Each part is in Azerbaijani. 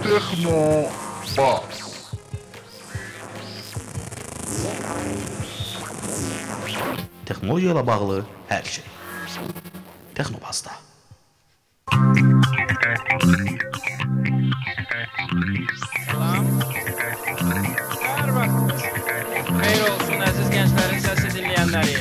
Texno Baz. Texnologiya ilə bağlı hər şey. Texnobazda. salam.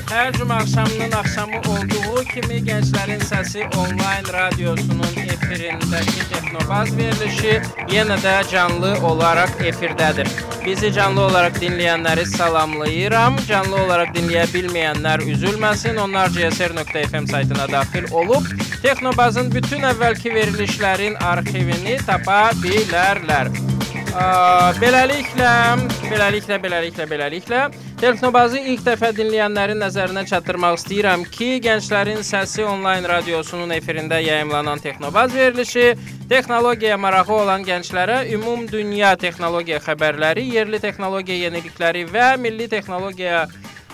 Hər cümə axşamının axşamı olduğu kimi Gənclərin Səsi onlayn radiosunun efirindəki Texnobaz verilişi yenə də canlı olaraq efirdədir. Bizi canlı olaraq dinləyənləri salamlayıram. Canlı olaraq dinləyə bilməyənlər üzülməsin. Onlar csr.fm saytına daxil olub Texnobazın bütün əvvəlki verilişlərin arxivini tapa bilərlər. Beləliklə, beləliklə, beləliklə, beləliklə Texnobazı ilk dəfə dinləyənlərin nəzərinə çatdırmaq istəyirəm ki, Gənclərin Səsi onlayn radiosunun efirində yayımlanan Texnobaz verilişi texnologiyaya marağı olan gənclərə ümum dünya texnologiya xəbərləri, yerli texnologiya yenilikləri və milli texnologiya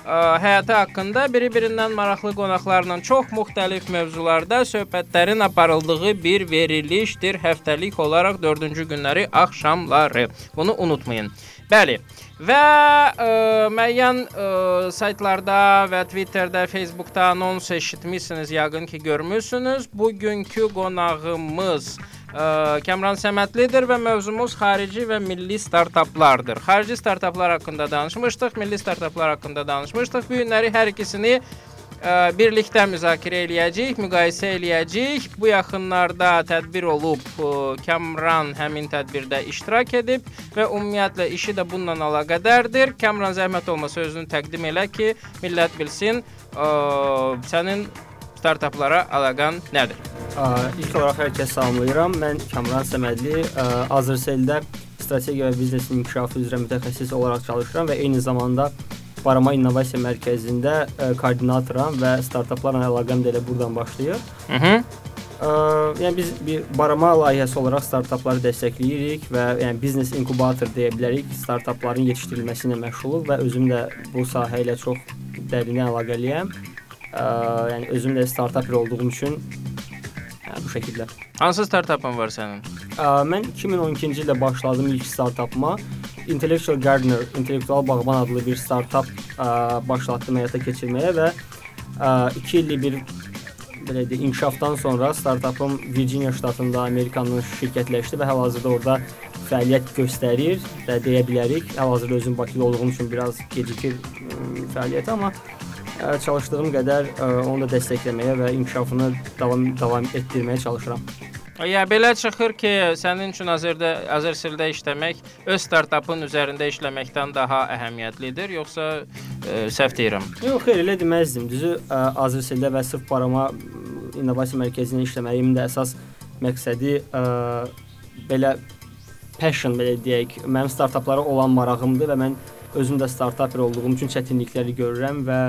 həyatı haqqında biri-birindən maraqlı qonaqlarla çox müxtəlif mövzularda söhbətlərin aparıldığı bir verilişdir. Həftəlik olaraq 4-cü günləri axşamları. Bunu unutmayın. Bəli. Və ə, müəyyən ə, saytlarda və Twitterdə, Facebookda anons eşitmisiniz, yəqin ki, görmüsünüz. Bugünkü qonağımız ə, Kəmran Səmədlidir və mövzumuz xarici və milli startaplardır. Xarici startaplar haqqında danışmışdıq, milli startaplar haqqında danışmışdıq. Bu günləri hər ikisini ə, birlikdə müzakirə eləyəcəyik, müqayisə eləyəcəyik. Bu yaxınlarda tədbir olub, ə, Kamran həmin tədbirdə iştirak edib və ümumiyyətlə işi də bununla əlaqədardır. Kamran zəhmət olmasa özünü təqdim elə ki, millət bilsin, ə, sənin startaplara əlaqən nədir? İlk olaraq hər kəsi salamlayıram. Mən Kamran Səmədli, ə, Azərseldə strategiya və biznes inkişafı üzrə mütəxəssis olaraq çalışıram və eyni zamanda Barama İnnovasiya Mərkəzində ə, koordinatoram və startaplarla əlaqəm də elə buradan başlayır. Mhm. Ə, yəni biz bir barama layihəsi olaraq startapları dəstəkləyirik və yəni biznes inkubator deyə bilərik. Startapların yetişdirilməsi ilə məşğuluq və özüm də bu sahə ilə çox dərindən əlaqəliyəm. Ə, yəni özüm də startaper olduğum üçün yəni bu şəkildə. Hansı startapın var sənin? Ə, mən 2012-ci ildə başladım ilk startapıma. Intellectual Gardener, intellektual bağban adlı bir startap ə, başlatdım həyata keçirməyə və 2 illik bir belə deyək, inkişafdan sonra startapım Virginia ştatında Amerikanın şirkətləşdi və hal-hazırda orada fəaliyyət göstərir və deyə bilərik. Hal-hazırda özüm Bakıda olduğum üçün biraz gecikir fəaliyyəti, amma çalışdığım qədər onu da dəstəkləməyə və inkişafını davam davam etdirməyə çalışıram. Ya belə çıxır ki, sənin üçün Azərdə Azərsildə işləmək öz startapın üzərində işləməkdən daha əhəmiyyətlidir, yoxsa ə, səhv deyirəm? Yox, xeyr, elə deməzdim. Düzü ə, Azərseldə və sırf barama ə, innovasiya mərkəzində işləməyimin də əsas məqsədi ə, belə passion belə deyək, mənim startaplara olan marağımdır və mən özüm də startaper olduğum üçün çətinlikləri görürəm və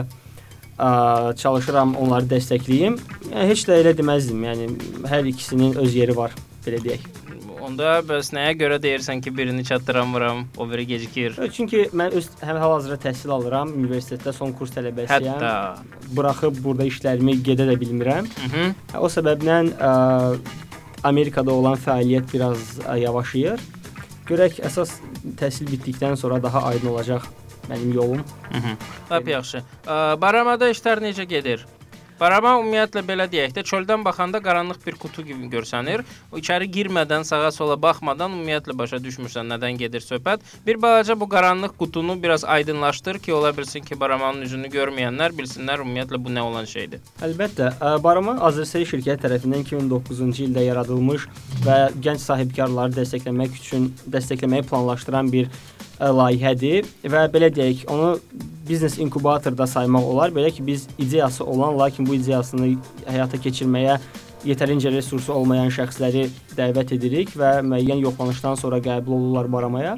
ə, çalışıram onları dəstəkləyim. Yəni heç də elə deməzdim. Yəni hər ikisinin öz yeri var, belə deyək. Onda bəs nəyə görə deyirsən ki, birini çatdıramıram, o biri gecikir? Çünki mən öz hal-hazırda təhsil alıram, universitetdə son kurs tələbəsiyəm. Hətta. Buraxıb burada işlərimi gedə də bilmirəm. Mhm. O səbəblə ə, Amerikada olan fəaliyyət biraz ə, yavaşıyır. Görək əsas təhsil bitdikdən sonra daha aydın olacaq mənim yolum. Mhm. Lap yaxşı. Baramada işlər necə gedir? Barama ümumiyyətlə belə deyək də çöldən baxanda qaranlıq bir qutu kimi görsənir. O içəri girmədən, sağa sola baxmadan ümumiyyətlə başa düşmürsən nədən gedir söhbət. Bir balaca bu qaranlıq qutunu biraz aydınlaşdır ki, ola bilsin ki, baramanın üzünü görməyənlər bilsinlər ümumiyyətlə bu nə olan şeydir. Əlbəttə, Barama Azərsel şirkəti tərəfindən 2009-cu ildə yaradılmış və gənc sahibkarları dəstəkləmək üçün dəstəkləməyi planlaşdıran bir layihədir və belə deyək, onu biznes inkubatorda saymaq olar. Belə ki, biz ideyası olan, lakin bu ideyasını həyata keçirməyə yetərincə resursu olmayan şəxsləri dəvət edirik və müəyyən yoxlanışdan sonra qəbul olurlar baramaya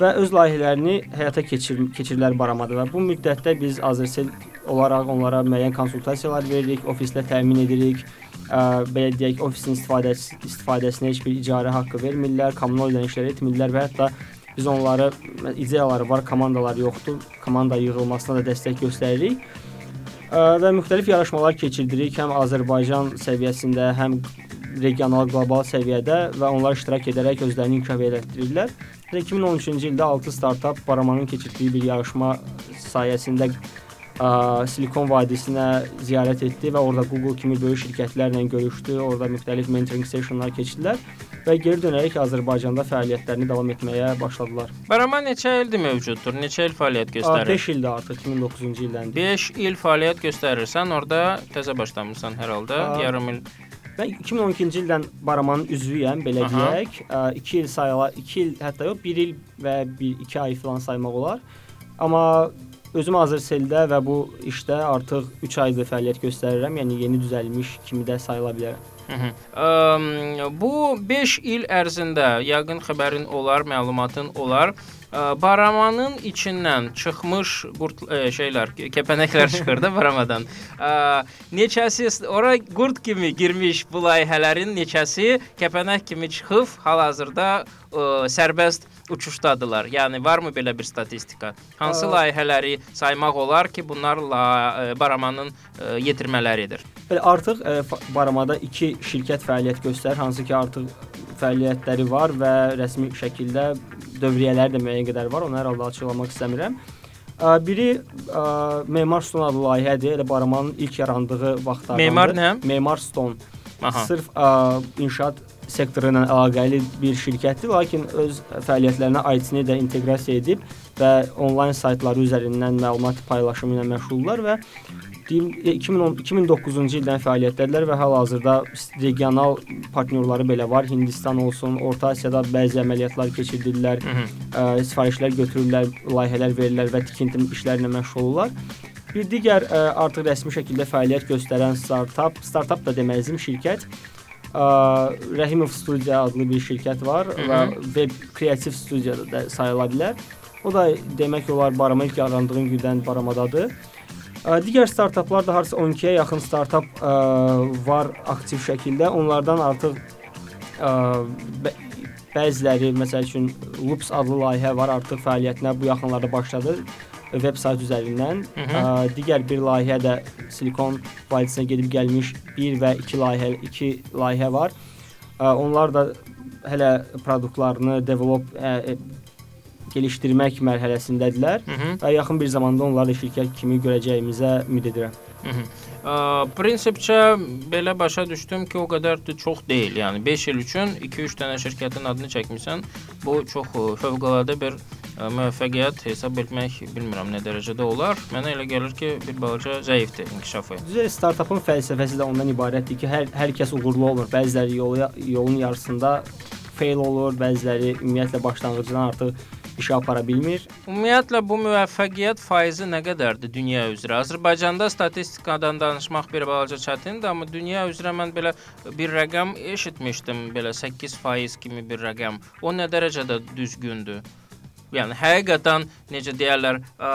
və öz layihələrini həyata keçir keçirirlər baramada və bu müddətdə biz Azərsel olaraq onlara müəyyən konsultasiyalar veririk, ofislə təmin edirik. Ə, belə deyək, ofisin istifadəsi istifadəsinə heç bir icarə haqqı vermirlər, kommunal ödənişlər etmirlər və hətta biz onları ideyaları var, komandalar yoxdur, komanda yığılmasına da dəstək göstəririk. Və müxtəlif yarışmalar keçirdirik, həm Azərbaycan səviyyəsində, həm regional, qlobal səviyyədə və onlar iştirak edərək özlərini inkişaf etdirirlər. 2013-cü ildə 6 startap Baramanın keçirdiyi bir yarışma sayəsində ə, Silikon vadisinə ziyarət etdi və orada Google kimi böyük şirkətlərlə görüşdü. Orada müxtəlif mentoring sessionlar keçirdilər və geri dönərək Azərbaycanda fəaliyyətlərini davam etməyə başladılar. Baraman neçə ildir mövcuddur? Neçə il fəaliyyət göstərir? 5 ildir artıq 2009-cu ildən. 5 il fəaliyyət göstərirsən, orada təzə başlamısan hər halda. Aa. Yarım il. Mən 2012-ci ildən Baramanın üzvüyəm, belə Aha. deyək. 2 il sayıla, 2 il hətta yox, 1 il və 1 2 ay filan saymaq olar. Amma özüm Azərseldə və bu işdə artıq 3 aydır fəaliyyət göstərirəm. Yəni yeni düzəlmiş kimi də sayıla bilərəm. Bu 5 il ərzində yəqin xəbərin olar, məlumatın olar. Baramanın içindən çıxmış qurt ə, şeylər, kəpənəklər çıxır da baramadan. Ə, neçəsi ora qurd kimi girmiş bu layihələrin neçəsi kəpənək kimi çıxıb hal-hazırda sərbəst uçuşdadılar. Yəni varmı belə bir statistika? Hansı Aa. layihələri saymaq olar ki, bunlarla ə, Baramanın ə, yetirmələridir? Belə artıq ə, fa- Baramada 2 şirkət fəaliyyət göstərir, hansı ki artıq fəaliyyətləri var və rəsmi şəkildə dövriyyələri də müəyyən qədər var. Onu hər halda açıqlamaq istəmirəm. Ə, Biri ə, Memar Stone adlı layihədir. Elə Baramanın ilk yarandığı vaxtlardandır. Memar nə? Memar Stone. Aha. Sırf ə, inşaat sektoru ilə əlaqəli bir şirkətdir, lakin öz fəaliyyətlərinə IT-ni də inteqrasiya edib və onlayn saytları üzərindən məlumat paylaşımı ilə məşğuldurlar və deyim 2010 2009-cu ildən fəaliyyətdədirlər və hal-hazırda regional partnyorları belə var. Hindistan olsun, Orta Asiyada bəzi əməliyyatlar keçirdirlər, Hı -hı. ə, sifarişlər götürürlər, layihələr verirlər və tikinti işləri ilə məşğul olurlar. Bir digər ə, artıq rəsmi şəkildə fəaliyyət göstərən startap, startap da deməliyəm şirkət. Ə, Rəhimov Studio adlı bir şirkət var Hı -hı. və web kreativ studiya da sayıla bilər. O da demək olar Barama ilk yarandığı gündən Baramadadır. Digər startaplar da harca 12-yə yaxın startap var aktiv şəkildə. Onlardan artıq bəziləri məsəl üçün Loops adlı layihə var, artıq fəaliyyətinə bu yaxınlarda başladı veb sayt üzərindən. Hı -hı. Ə, digər bir layihə də Silikon vadisinə gedib gəlmiş 1 və 2 layihə 2 layihə var. Ə, onlar da hələ produktlarını develop ə, gelişdirmək mərhələsindədirlər Hı -hı. və yaxın bir zamanda onları şirkət kimi görəcəyimizə ümid edirəm. Hı -hı. Ə, Prinsipcə belə başa düşdüm ki, o qədər də çox deyil. Yəni 5 il üçün 2-3 dənə şirkətin adını çəkmisən. Bu çox fövqəladə bir ə, müvəffəqiyyət hesab etmək bilmirəm nə dərəcədə olar. Mənə elə gəlir ki, bir balaca zəifdir inkişafı. Düzə startapın fəlsəfəsi də ondan ibarətdir ki, hər hər kəs uğurlu olur. Bəziləri yolu yolun yarısında fail olur, bəziləri ümumiyyətlə başlanğıcdan artıq işə apara bilmir. Ümumiyyətlə bu müvəffəqiyyət faizi nə qədərdir dünya üzrə? Azərbaycanda statistikadan danışmaq bir balaca çətindir, amma dünya üzrə mən belə bir rəqəm eşitmişdim, belə 8% kimi bir rəqəm. O nə dərəcədə düzgündür? Yəni həqiqətən necə deyirlər, ə,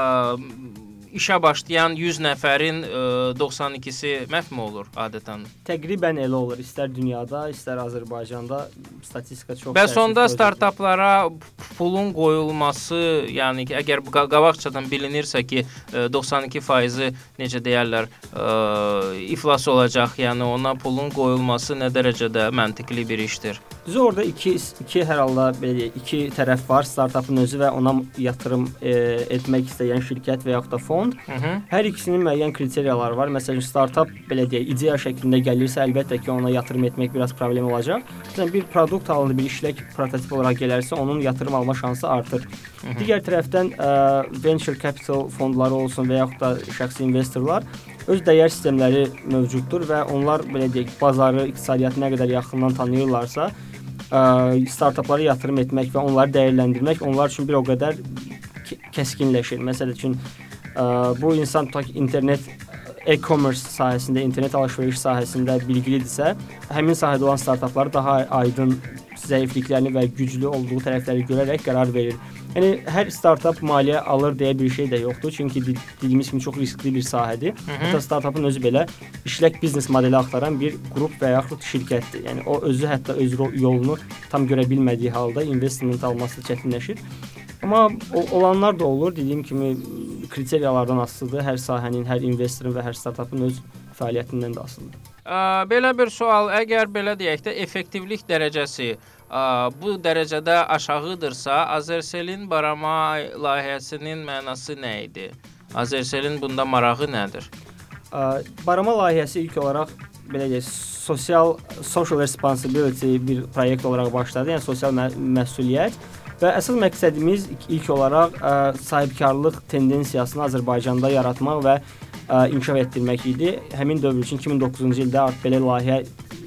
işə başlayan 100 nəfərin ə, 92-si məhv olur adətən. Təqribən elə olur. İstər dünyada, istər Azərbaycanda statistika çox Bəs onda startaplara pulun qoyulması, yəni ki, əgər qabaqcadan bilinirsə ki, ə, 92% necə deyirlər, ə, iflas olacaq, yəni ona pulun qoyulması nə dərəcədə məntiqli bir işdir? Düzü orada iki iki hər halda belə iki tərəf var. Startapın özü və ona yatırım e, etmək istəyən şirkət və yaxud da fond. Hı -hı. Hər ikisinin müəyyən kriteriyaları var. Məsələn, startap belə deyək, ideya şəklində gəlirsə, əlbəttə ki, ona yatırım etmək biraz problem olacaq. Məsələn, bir produkt halında bir işlək prototip olaraq gələrsə, onun yatırım alma şansı artır. Hı -hı. Digər tərəfdən ə, venture capital fondları olsun və yaxud da şəxsi investorlar öz dəyər sistemləri mövcuddur və onlar belə deyək, bazarı, iqtisadiyyatı nə qədər yaxından tanıyırlarsa, ə, startaplara yatırım etmək və onları dəyərləndirmək onlar üçün bir o qədər kəskinləşir. Məsəl üçün bu insan tutaq ki, internet e-commerce sahəsində, internet alış-veriş sahəsində bilgilidirsə, həmin sahədə olan startaplar daha aydın zəifliklərini və güclü olduğu tərəfləri görərək qərar verir. Yəni hər startap maliyyə alır deyə bir şey də yoxdur, çünki dediyimiz kimi çox riskli bir sahədir. Hətta startapın özü belə işlək biznes modeli axtaran bir qrup və yaxud şirkətdir. Yəni o özü hətta öz yolunu tam görə bilmədiyi halda investment alması çətinləşir. Amma olanlar da olur. Dediyim kimi kriteriyalardan asılıdır. Hər sahənin, hər investorun və hər startapın öz fəaliyyətindən də asılıdır. Ə, belə bir sual, əgər belə deyək də effektivlik dərəcəsi ə, bu dərəcədə aşağıdırsa, Azerselin barama layihəsinin mənası nə idi? Azerselin bunda marağı nədir? Ə, barama layihəsi ilk olaraq belə deyək, sosial social responsibility bir proyekt olaraq başladı. Yəni sosial mə məsuliyyət Və əsas məqsədimiz ilk olaraq ə, sahibkarlıq tendensiyasını Azərbaycanda yaratmaq və ə, inkişaf etdirmək idi. Həmin dövr üçün 2009-cu ildə artıq belə layihə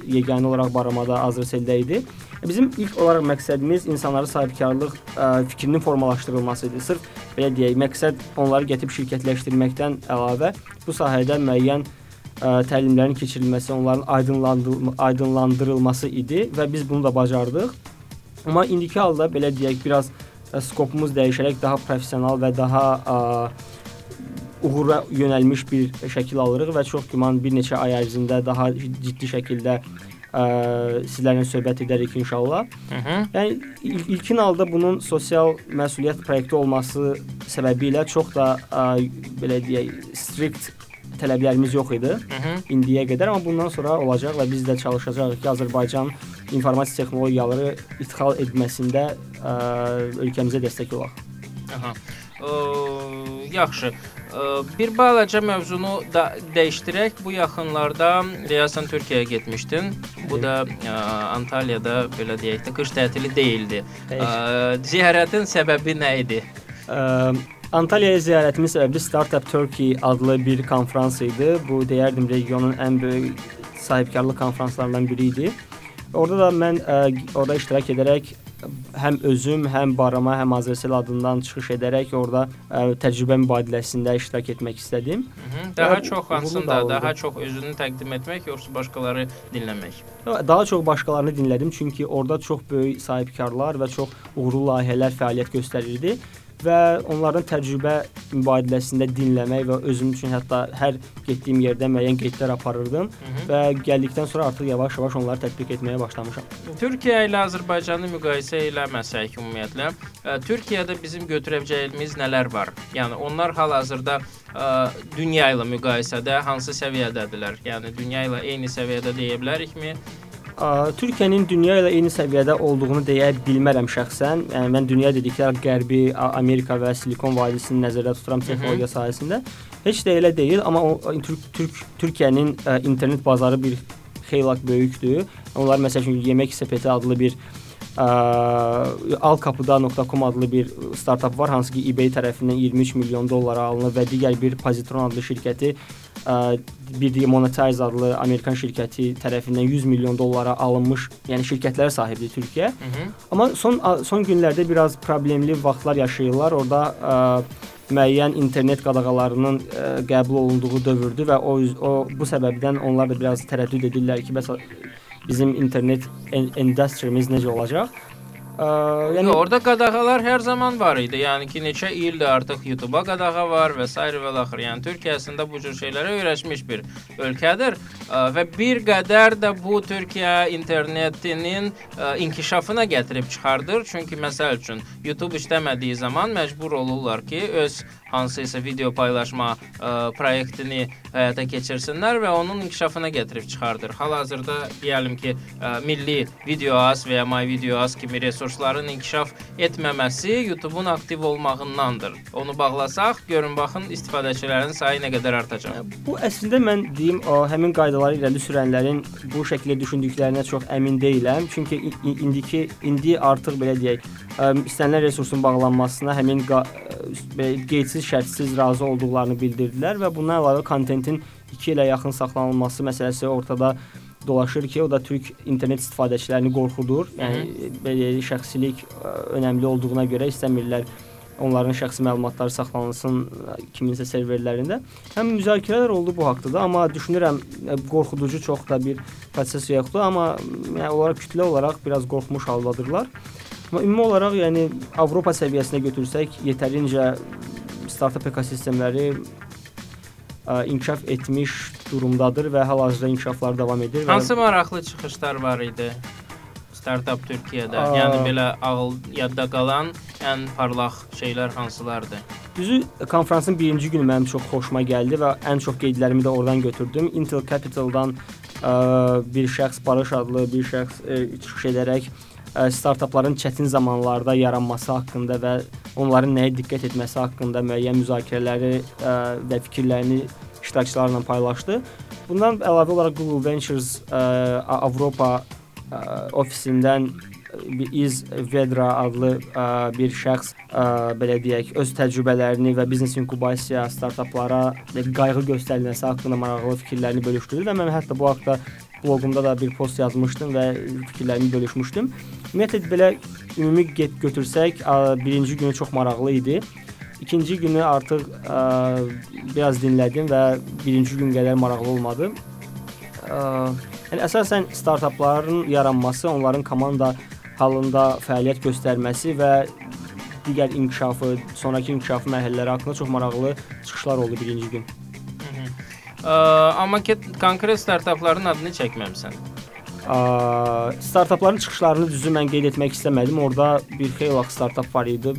yeganə olaraq baramada Azərseldə idi. Bizim ilk olaraq məqsədimiz insanların sahibkarlıq ə, fikrinin formalaşdırılması idi. Sırf belə deyək, məqsəd onları gətirib şirkətləşdirməkdən əlavə bu sahədə müəyyən ə, təlimlərin keçirilməsi, onların aydınlandırılması idi və biz bunu da bacardıq. Amma indiki halda belə deyək, biraz ə, skopumuz dəyişərək daha professional və daha ə, uğura yönəlmiş bir şəkil alırıq və çox güman bir neçə ay ərzində daha ciddi şəkildə ə, sizlərlə söhbət edərik inşallah. Hı -hı. Yəni il ilkin halda bunun sosial məsuliyyət proyekti olması səbəbilə çox da ə, belə deyək, strict tələblərimiz yox idi Hı -hı. indiyə qədər, amma bundan sonra olacaq və biz də çalışacağıq ki, Azərbaycan informasiya texnologiyaları idxal etməsində ə, ölkəmizə dəstək olaq. Aha. Ə, yaxşı. Ə, bir balaca mövzunu da dəyişdirək. Bu yaxınlarda deyəsən Türkiyəyə getmişdin. Bu da ə, Antalyada belə deyək də qış tətili deyildi. Ə, ziyarətin səbəbi nə idi? Ə, Antalyaya ziyarətimin səbəbi Startup Turkey adlı bir konfrans idi. Bu deyərdim regionun ən böyük sahibkarlıq konfranslarından biri idi. Orada da mən ə, orada iştirak edərək həm özüm, həm Barama, həm Azərsel adından çıxış edərək orada ə, təcrübə mübadiləsində iştirak etmək istədim. Hı -hı. Daha Və çox hansında, daha çox özünü təqdim etmək yoxsa başqaları dinləmək? Daha çox başqalarını dinlədim çünki orada çox böyük sahibkarlar və çox uğurlu layihələr fəaliyyət göstərirdi və onların təcrübə mübadiləsində dinləmək və özüm üçün hətta hər getdiyim yerdə müəyyən qeydlər aparırdım Hı -hı. və gəldikdən sonra artıq yavaş-yavaş onları tətbiq etməyə başlamışam. Türkiyə ilə Azərbaycanı müqayisə eləməsək ümumiyyətlə, ə, Türkiyədə bizim götürəcəyimiz nələr var? Yəni onlar hal-hazırda ə, dünya ilə müqayisədə hansı səviyyədədirlər? Yəni dünya ilə eyni səviyyədə deyə bilərikmi? Türkiyənin dünya ilə eyni səviyyədə olduğunu deyə bilmərəm şəxsən. Yəni mən dünya dedikdə Qərbi, Amerika və Silikon vadisini nəzərdə tuturam texnologiya sahəsində. Heç də elə deyil, amma o Türk Türk Türkiyənin internet bazarı bir xeyli böyükdür. Onlar məsəl üçün Yemək Sepeti adlı bir alkapıda.com adlı bir startap var, hansı ki eBay tərəfindən 23 milyon dollara alınıb və digər bir Positron adlı şirkəti ə, bir də Monetize adlı Amerikan şirkəti tərəfindən 100 milyon dollara alınmış, yəni şirkətlərə sahibdir Türkiyə. Hı -hı. Amma son son günlərdə biraz problemli vaxtlar yaşayırlar. Orada ə, müəyyən internet qadağalarının ə, qəbul olunduğu dövrdür və o o bu səbəbdən onlar da biraz tərəddüd edirlər ki, bəs bizim internet en- industrimiz necə olacaq? Ə, Yəni orada qadağalar hər zaman var idi. Yəni ki, neçə ildir artıq YouTube-a qadağa var və s. və axır. Yəni Türkiyə əslində bu cür şeylərə öyrəşmiş bir ölkədir ə, və bir qədər də bu Türkiyə internetinin ə, inkişafına gətirib çıxardır. Çünki məsəl üçün YouTube işləmədiyi zaman məcbur olurlar ki, öz hansısa video paylaşma ə, proyektini həyata keçirsinlər və onun inkişafına gətirib çıxardır. Hal-hazırda deyəlim ki, ə, milli VideoAs və ya MyVideoAs kimi resursların inkişaf etməməsi YouTube-un aktiv olmağındandır. Onu bağlasaq, görün baxın istifadəçilərin sayı nə qədər artacaq. Bu əslində mən deyim, o həmin qaydaları irəli sürənlərin bu şəkildə düşündüklərinə çox əmin deyiləm. Çünki indiki indi artıq belə deyək, ə, istənilən resursun bağlanmasına həmin ə, belə qeydsiz, şərtsiz razı olduqlarını bildirdilər və bundan əlavə kontentin 2 ilə yaxın saxlanılması məsələsi ortada dolaşır ki, o da Türk internet istifadəçilərini qorxudur. Yəni belə şəxsilik ə, önəmli olduğuna görə istəmirlər onların şəxsi məlumatları saxlanılsın ə, kiminsə serverlərində. Həm müzakirələr oldu bu haqqda da, amma düşünürəm qorxuducu çox da bir proses yoxdur, amma yəni olaraq kütlə olaraq biraz qorxmuş haldadırlar. Amma ümumi olaraq yəni Avropa səviyyəsinə götürsək, yetərincə startup ekosistemləri ə, inkişaf etmiş durumdadır və hal-hazırda inkişafları davam edir. və- Hansı maraqlı çıxışlar var idi? Startup Türkiyədə. Aa. Yəni belə ağıl yadda qalan ən parlaq şeylər hansılardır? Düzü konfransın birinci günü mənim çox xoşuma gəldi və ən çox qeydlərimi də oradan götürdüm. Intel Capitaldan ə, bir şəxs Barış adlı bir şəxs ə, çıxış edərək startapların çətin zamanlarda yaranması haqqında və onların nəyə diqqət etməsi haqqında müəyyən müzakirələri və fikirlərini iştirakçılarla paylaşdı. Bundan əlavə olaraq Google Ventures Avropa ofisindən bir İz Vedra adlı ə, bir şəxs ə, belə deyək, öz təcrübələrini və biznes inkubasiya startaplara qayğı göstərilməsi haqqında maraqlı fikirlərini bölüşdürdü və mən hətta bu haqqda bloqumda da bir post yazmışdım və fikirlərimi bölüşmüşdüm. Ümumiyyətlə belə ümumi get götürsək, birinci günü çox maraqlı idi. İkinci günü artıq ə, biraz dinlədim və birinci gün qədər maraqlı olmadı. Ə, yəni əsasən startapların yaranması, onların komanda halında fəaliyyət göstərməsi və digər inkişafı, sonrakı inkişaf mərhələləri haqqında çox maraqlı çıxışlar oldu birinci gün. Ə, amma ki, konkret startapların adını çəkməmisən. Ə, startapların çıxışlarını düzü mən qeyd etmək istəmədim. Orda bir xeyli vaxt startap var idi.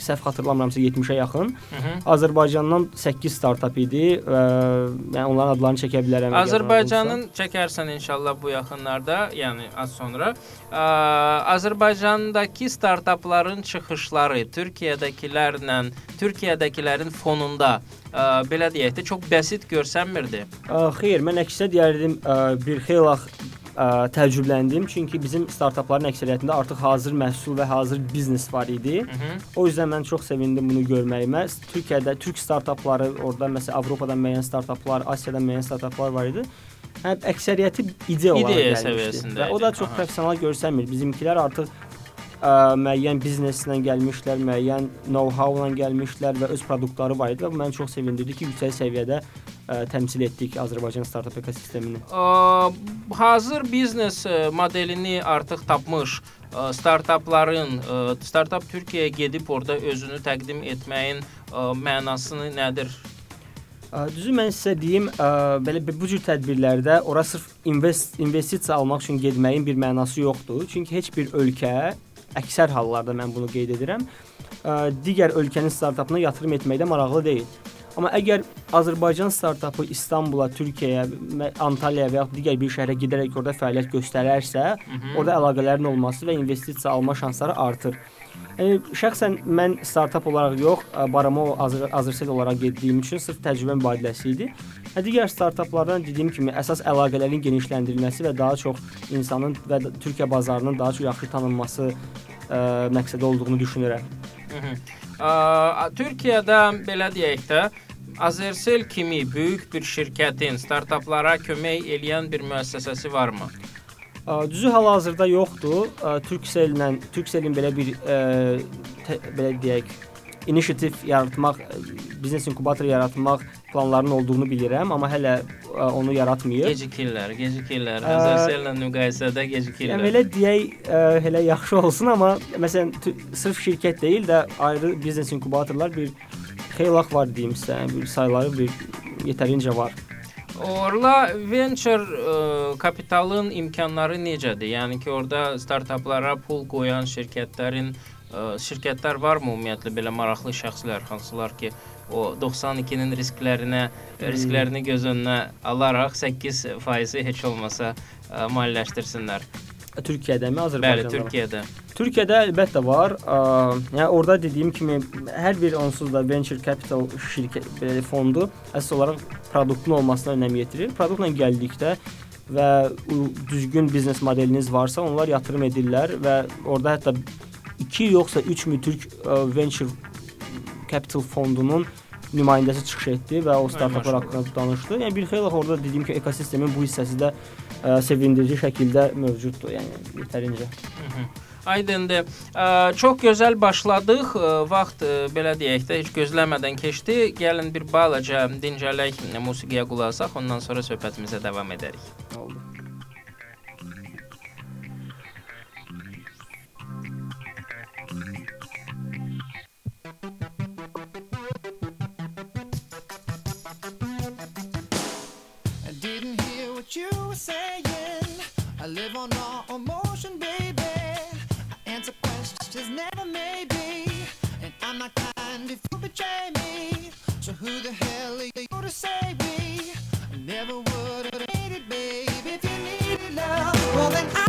Səhv xatırlamıramsa 70-ə yaxın. Hı -hı. Azərbaycandan 8 startap idi və yəni onların adlarını çəkə bilərəm. Azərbaycanın çəkərsən inşallah bu yaxınlarda, yəni az sonra. Ə, Azərbaycandakı startapların çıxışları Türkiyədəkilərlə, Türkiyədəkilərin fonunda ə, belə deyək də çox bəsit görsənmirdi. Ə, Xeyr, mən əksinə deyərdim, ə, bir xeyli ə, təəccübləndim, çünki bizim startapların əksəriyyətində artıq hazır məhsul və hazır biznes var idi. Hı -hı. O yüzdən mən çox sevindim bunu görməyimə. Türkiyədə türk startapları, orada məsələn Avropadan müəyyən startaplar, Asiyadan müəyyən startaplar var idi. Həm əksəriyyəti ideya olaraq gəlmişdi. Və o da çox Aha. professional görsənmir. Bizimkilər artıq ə, müəyyən bizneslə gəlmişlər, müəyyən know-how-la gəlmişlər və öz produktları var idi və bu məni çox sevindirdi ki, yüksək səviyyədə ə, təmsil etdik Azərbaycan startap ekosistemini. Ə, hazır biznes modelini artıq tapmış ə, startapların ə, startap Türkiyəyə gedib orada özünü təqdim etməyin ə, mənası nədir? Ə, Düzü mən sizə deyim, ə, belə bu cür tədbirlərdə ora sırf invest investisiya almaq üçün getməyin bir mənası yoxdur. Çünki heç bir ölkə əksər hallarda mən bunu qeyd edirəm, digər ölkənin startapına yatırım etməkdə maraqlı deyil. Amma əgər Azərbaycan startapı İstanbula, Türkiyəyə, Antalyaya və ya digər bir şəhərə gedərək orada fəaliyyət göstərərsə, Mhm. orada əlaqələrin olması və investisiya alma şansları artır. Yəni şəxsən mən startap olaraq yox, Baramo Azər Azərsel olaraq getdiyim üçün sırf təcrübə mübadiləsi idi. Digər startaplardan dediyim kimi əsas əlaqələrin genişləndirilməsi və daha çox insanın və Türkiyə bazarının daha çox yaxşı tanınması ə, məqsədi olduğunu düşünürəm. Hı -hı. Ə, Türkiyədə belə deyək də Azercell kimi böyük bir şirkətin startaplara kömək edən bir müəssisəsi varmı? Ə, Düzü hal-hazırda yoxdur. Turkcell-lə Turkcell-in belə bir ə, tə, belə deyək, inisiativ yaratmaq, ə, biznes inkubatoru yaratmaq planlarının olduğunu bilirəm, amma hələ ə, onu yaratmayıb. Gecikirlər, gecikirlər. Ə, Azercell-lə müqayisədə gecikirlər. Yəni belə deyək, ə, elə yaxşı olsun, amma məsələn sırf şirkət deyil də ayrı biznes inkubatorlar bir xeyli vaxt var deyim sizə, bir sayları bir yetərincə var. Orla venture ə, kapitalın imkanları necədir? Yəni ki, orada startaplara pul qoyan şirkətlərin ə, şirkətlər varmı ümumiyyətlə belə maraqlı şəxslər, hansılar ki, o 92-nin risklərinə, risklərini göz önünə alaraq 8% heç olmasa ə, maliyyələşdirsinlər. Türkiyədəmi, Bəli, Azərbaycanda? mı? Türkiyədə. Türkiyədə əlbəttə var. Yəni orada dediyim kimi hər bir onsuz da venture capital şirkət belə fondu əsas olaraq produktun olmasına önəm yetirir. Produktla gəldikdə və düzgün biznes modeliniz varsa, onlar yatırım edirlər və orada hətta 2 yoxsa 3 mütürk venture capital fondunun nümayəndəsi çıxış etdi və o startaplar haqqında danışdı. Yəni bir xeyli orada dediyim ki, ekosistemin bu hissəsi də ə, sevindirici şəkildə mövcuddur, yəni yetərincə. Aydındır. Ə, Çox gözəl başladıq. Ə, Vaxt belə deyək də heç gözləmədən keçdi. Gəlin bir balaca dincələk, musiqiyə qulaq asaq, ondan sonra söhbətimizə davam edərik. Oldu. What you were saying. I live on raw emotion, baby. I answer questions, never maybe. And I'm not kind if you betray me. So who the hell are you to say me? I never would have hated, baby. If you needed love, well then ask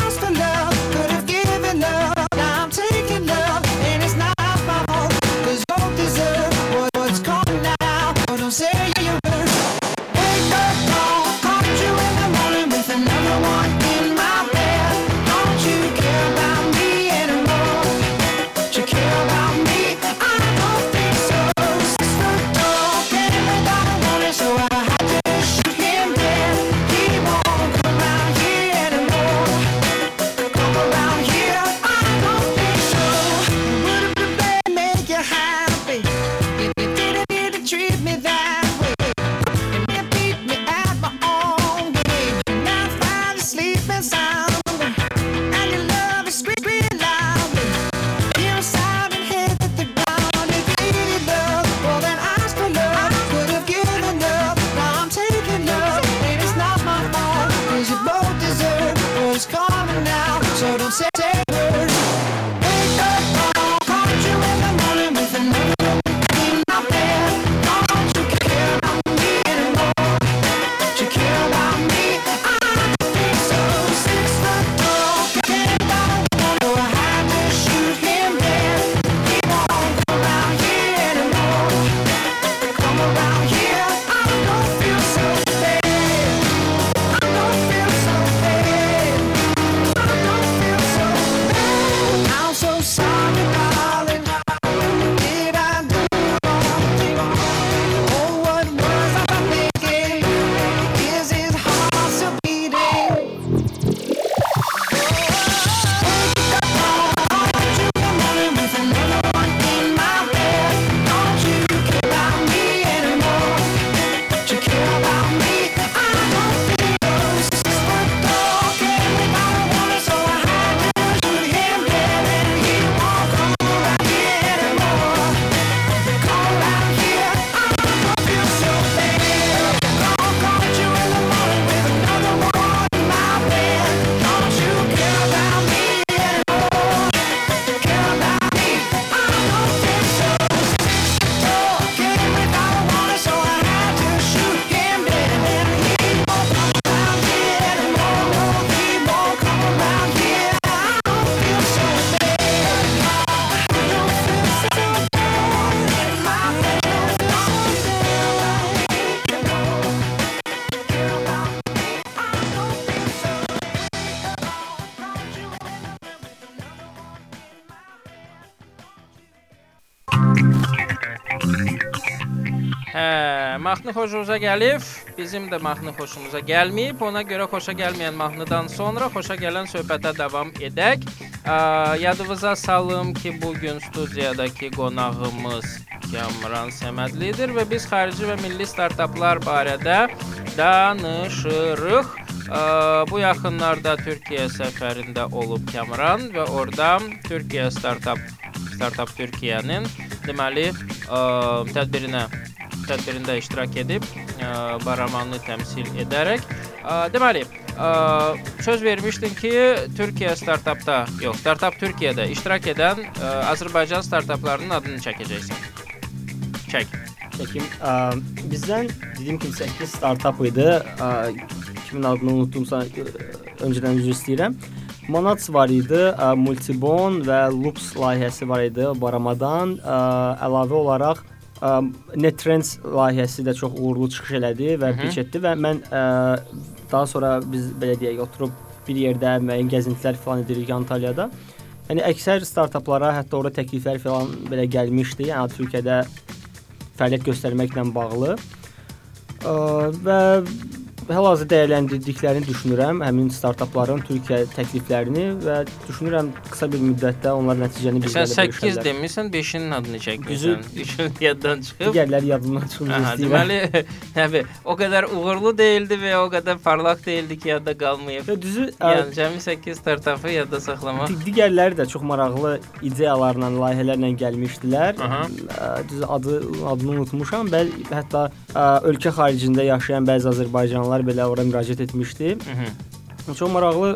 mahnı xoşunuza gəlib, bizim də mahnı xoşumuza gəlməyib. Ona görə xoşa gəlməyən mahnıdan sonra xoşa gələn söhbətə davam edək. Yadınıza salım ki, bu gün studiyadakı qonağımız Kamran Səmədlidir və biz xarici və milli startaplar barədə danışırıq. Ə, bu yaxınlarda Türkiyə səfərində olub Kamran və orada Türkiyə startap Startup Türkiyənin deməli ə, tədbirinə tədbirində iştirak edib ə, Baramanı təmsil edərək ə, deməli ə, söz vermişdin ki, Türkiyə startapda, yox, Startup Türkiyədə iştirak edən Azərbaycan startaplarının adını çəkəcəksən. Çək. Çəkim, bizdən dediyim kimi 8 startap idi. Kimin adını unutdumsa öncədən üzr istəyirəm. Manats var idi, Multibon və Loops layihəsi var idi Baramadan. Əlavə olaraq ə, Netrends layihəsi də çox uğurlu çıxış elədi və pitch etdi və mən ə, daha sonra biz belə deyək oturub bir yerdə müəyyən gəzintilər falan edirik Antalyada. Yəni əksər startaplara hətta ora təkliflər falan belə gəlmişdi. Yəni Türkiyədə fəaliyyət göstərməklə bağlı. Ə, və hal-hazırda dəyərləndirdiklərini düşünürəm, həmin startapların Türkiyə təkliflərini və düşünürəm qısa bir müddətdə onlar nəticəni bizə Sən 8 demirsən, 5-nin adını çəkmirsən. 3-ün yaddan çıxıb. Digərləri yadımdan Aha, istəyirəm. deməli, nəbi, o qədər uğurlu değildi və o qədər parlaq değildi ki, yadda qalmayıb. Və düzü Yəni cəmi 8 startapı yadda saxlamaq. di- digərləri də çox maraqlı ideyalarla, layihələrlə gəlmişdilər. Düzü adı adını unutmuşam. Bəl hətta ə, ölkə xaricində yaşayan bəzi azərbaycanlılar belə ora müraciət etmişdi. Mhm. Çox maraqlı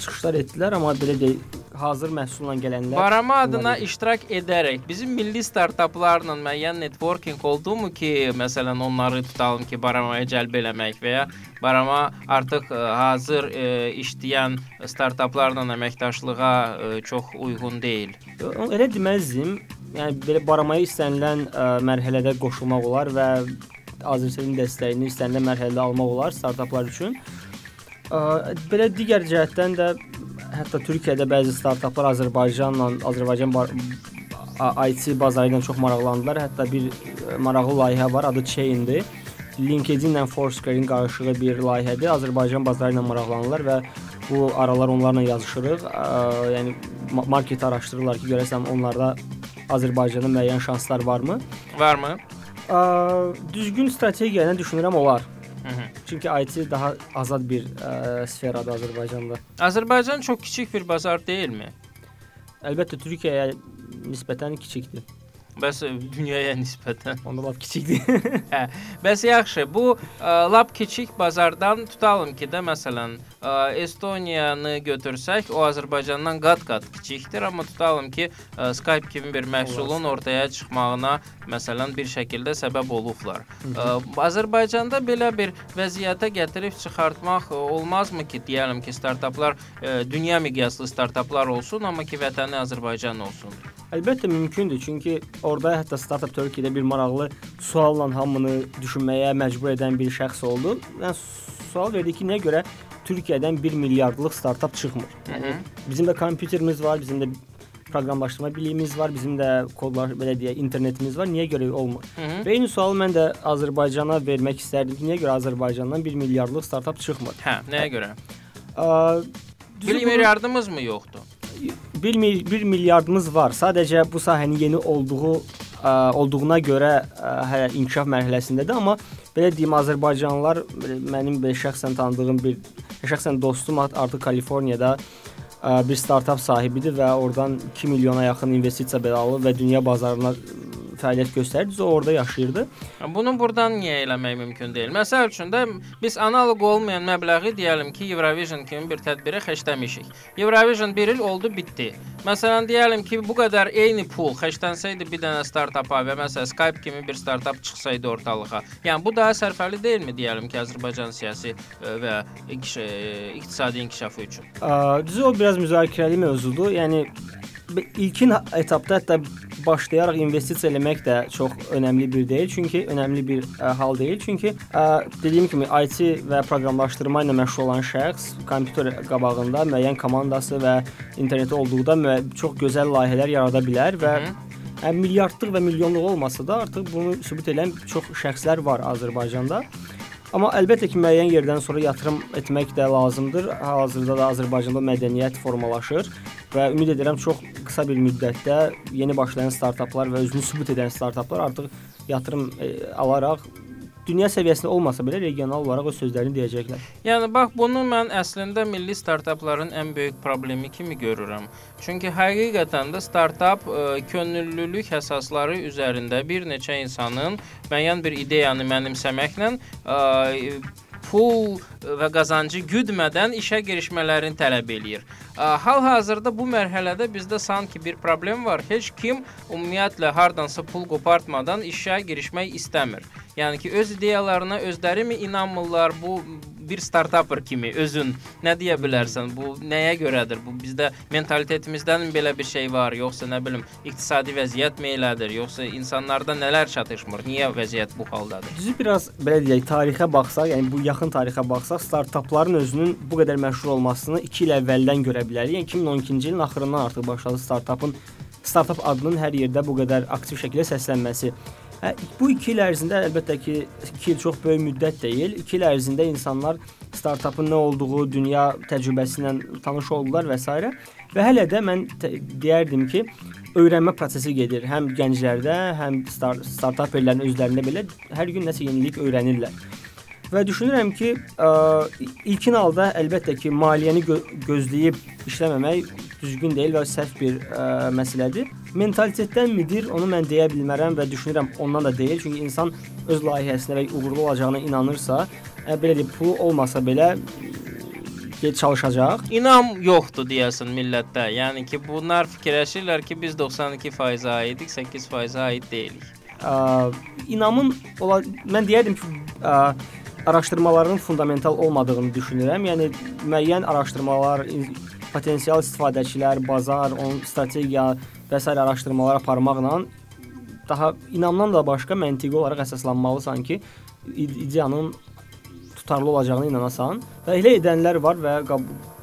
çıxışlar etdilər, amma belə deyil, hazır məhsulla gələnlər Barama adına bunlar- iştirak edərək bizim milli startaplarla müəyyən networking oldumu ki, məsələn onları tutalım ki, Baramaya cəlb eləmək və ya Barama artıq ə, hazır ə, işləyən startaplarla əməkdaşlığa ə, çox uyğun deyil. Elə deməzdim. Yəni belə baramaya istənilən ə, mərhələdə qoşulmaq olar və Azərbaycanın dəstəyini istənilən mərhələdə almaq olar startaplar üçün. Belə digər cəhətdən də hətta Türkiyədə bəzi startaplar Azərbaycanla, Azərbaycan IT bazarı ilə çox maraqlandılar. Hətta bir ə, maraqlı layihə var, adı Chain-dir. LinkedIn ilə Foursquare-in qarışığı bir layihədir. Azərbaycan bazarı ilə maraqlanırlar və bu aralar onlarla yazışırıq. Yəni ma- market araşdırırlar ki, görəsən onlarda Azərbaycanda müəyyən şanslar varmı? Varmı? Ə, düzgün strategiya ilə düşünürəm olar. Mhm. Çünki IT daha azad bir ə, sferadır Azərbaycanda. Azərbaycan çox kiçik bir bazar deyilmi? Əlbəttə Türkiyəyə nisbətən kiçikdir. Bəs ə, dünyaya nisbətən. Onda lap kiçikdir. Hə. Bəs yaxşı, bu ə, lap kiçik bazardan tutalım ki də məsələn, ə, Estoniyanı götürsək, o Azərbaycandan qat-qat kiçikdir, amma tutalım ki, ə, Skype kimi bir məhsulun ortaya çıxmağına məsələn bir şəkildə səbəb olublar. Ə, Azərbaycanda belə bir vəziyyətə gətirib çıxartmaq olmazmı ki, deyəlim ki, startaplar ə, dünya miqyaslı startaplar olsun, amma ki, vətəni Azərbaycan olsun. Əlbəttə mümkündür, çünki orada hətta Startup Turkey-də bir maraqlı sualla hamını düşünməyə məcbur edən bir şəxs oldu. Yəni sual verdi ki, nəyə görə Türkiyədən 1 milyardlıq startap çıxmır? Yəni bizim də kompüterimiz var, bizim də proqramlaşdırma biliyimiz var, bizim də kodlar belə deyə internetimiz var. Niyə görə olmur? Hı -hı. Və eyni sualı mən də Azərbaycana vermək istərdim ki, niyə görə Azərbaycandan 1 milyardlıq startap çıxmır? Hə, nəyə görə? Ə, düzü 1 bunu- milyardımız mı yoxdur? 1 mil 1 milyardımız var. Sadəcə bu sahənin yeni olduğu ə, olduğuna görə ə, hələ inkişaf mərhələsindədir, amma belə deyim Azərbaycanlılar mənim belə şəxsən tanıdığım bir şəxsən dostum art- artıq Kaliforniyada ə, bir startap sahibidir və oradan 2 milyona yaxın investisiya belə alıb və dünya bazarına fəaliyyət göstərir. O orada yaşayırdı. Bunu burdan niyə eləmək mümkün deyil? Məsəl üçün də biz analoq olmayan məbləği deyəlim ki, Eurovision kimi bir tədbirə xərcləmişik. Eurovision 1 il oldu, bitdi. Məsələn, deyəlim ki, bu qədər eyni pul xərclənsəydi bir dənə startapa və məsələn Skype kimi bir startap çıxsaydı ortalığa. Yəni bu daha sərfəli deyilmi deyəlim ki, Azərbaycan siyasi ə, və ə, iqtisadi inkişafı üçün? Düzü o biraz müzakirəli mövzudur. Yəni ilkin etapda hətta başlayaraq investisiya eləmək də çox önəmli bir deyil, çünki önəmli bir ə, hal deyil. Çünki ə, dediyim kimi IT və proqramlaşdırma ilə məşğul olan şəxs kompüter qabağında müəyyən komandası və interneti olduqda çox gözəl layihələr yarada bilər və Hı. Həm milyardlıq və milyonluq olmasa da artıq bunu sübut edən çox şəxslər var Azərbaycanda. Amma əlbəttə ki, müəyyən yerdən sonra yatırım etmək də lazımdır. Hazırda da Azərbaycanda mədəniyyət formalaşır və ümid edirəm çox qısa bir müddətdə yeni başlayan startaplar və özünü sübut edən startaplar artıq yatırım e, alaraq dünya səviyyəsində olmasa belə regional olaraq o sözlərini deyəcəklər. Yəni bax bunu mən əslində milli startapların ən böyük problemi kimi görürəm. Çünki həqiqətən də startap ə, könüllülük əsasları üzərində bir neçə insanın müəyyən bir ideyanı mənimsəməklə ə, pul və qazancı güdmədən işə girişmələrini tələb eləyir. Hal-hazırda bu mərhələdə bizdə sanki bir problem var. Heç kim ümumiyyətlə hardansa pul qopartmadan işə girişmək istəmir. Yəni ki, öz ideyalarına özləri mi inanmırlar? Bu bir startapper kimi özün nə deyə bilərsən? Bu nəyə görədir? Bu bizdə mentalitetimizdən belə bir şey var, yoxsa nə bilim, iqtisadi vəziyyət mi elədir, yoxsa insanlarda nələr çatışmır? Niyə vəziyyət bu haldadır? Düzü biraz belə deyək, tarixə baxsaq, yəni bu yaxın tarixə baxsaq, startapların özünün bu qədər məşhur olmasını 2 il əvvəldən görə bilərik. Yəni 2012-ci ilin axırından artıq başladı startapın startap adının hər yerdə bu qədər aktiv şəkildə səslənməsi. Hə, bu 2 il ərzində əlbəttə ki, 2 il çox böyük müddət deyil. 2 il ərzində insanlar startapın nə olduğu, dünya təcrübəsi ilə tanış oldular və s. və hələ də mən deyərdim ki, öyrənmə prosesi gedir. Həm gənclərdə, həm start startaperlərin özlərində belə hər gün nəsə yenilik öyrənirlər. Və düşünürəm ki, ə, ilkin halda əlbəttə ki, maliyyəni gö gözləyib işləməmək düzgün deyil və səhv bir ə, məsələdir. Mentalitetdən midir, onu mən deyə bilmərəm və düşünürəm ondan da deyil. Çünki insan öz layihəsinə və uğurlu olacağına inanırsa, ə, belə deyim, pulu olmasa belə get çalışacaq. İnam yoxdur deyəsən millətdə. Yəni ki, bunlar fikirləşirlər ki, biz 92% aidik, 8% aid deyilik. Ə, inamın ola mən deyərdim ki, ə, araşdırmaların fundamental olmadığını düşünürəm. Yəni müəyyən araşdırmalar, potensial istifadəçilər, bazar, onun strategiya və s. araşdırmalar aparmaqla daha inamdan da başqa məntiqi olaraq əsaslanmalısan ki, id- ideyanın tutarlı olacağına inanasan və elə edənlər var və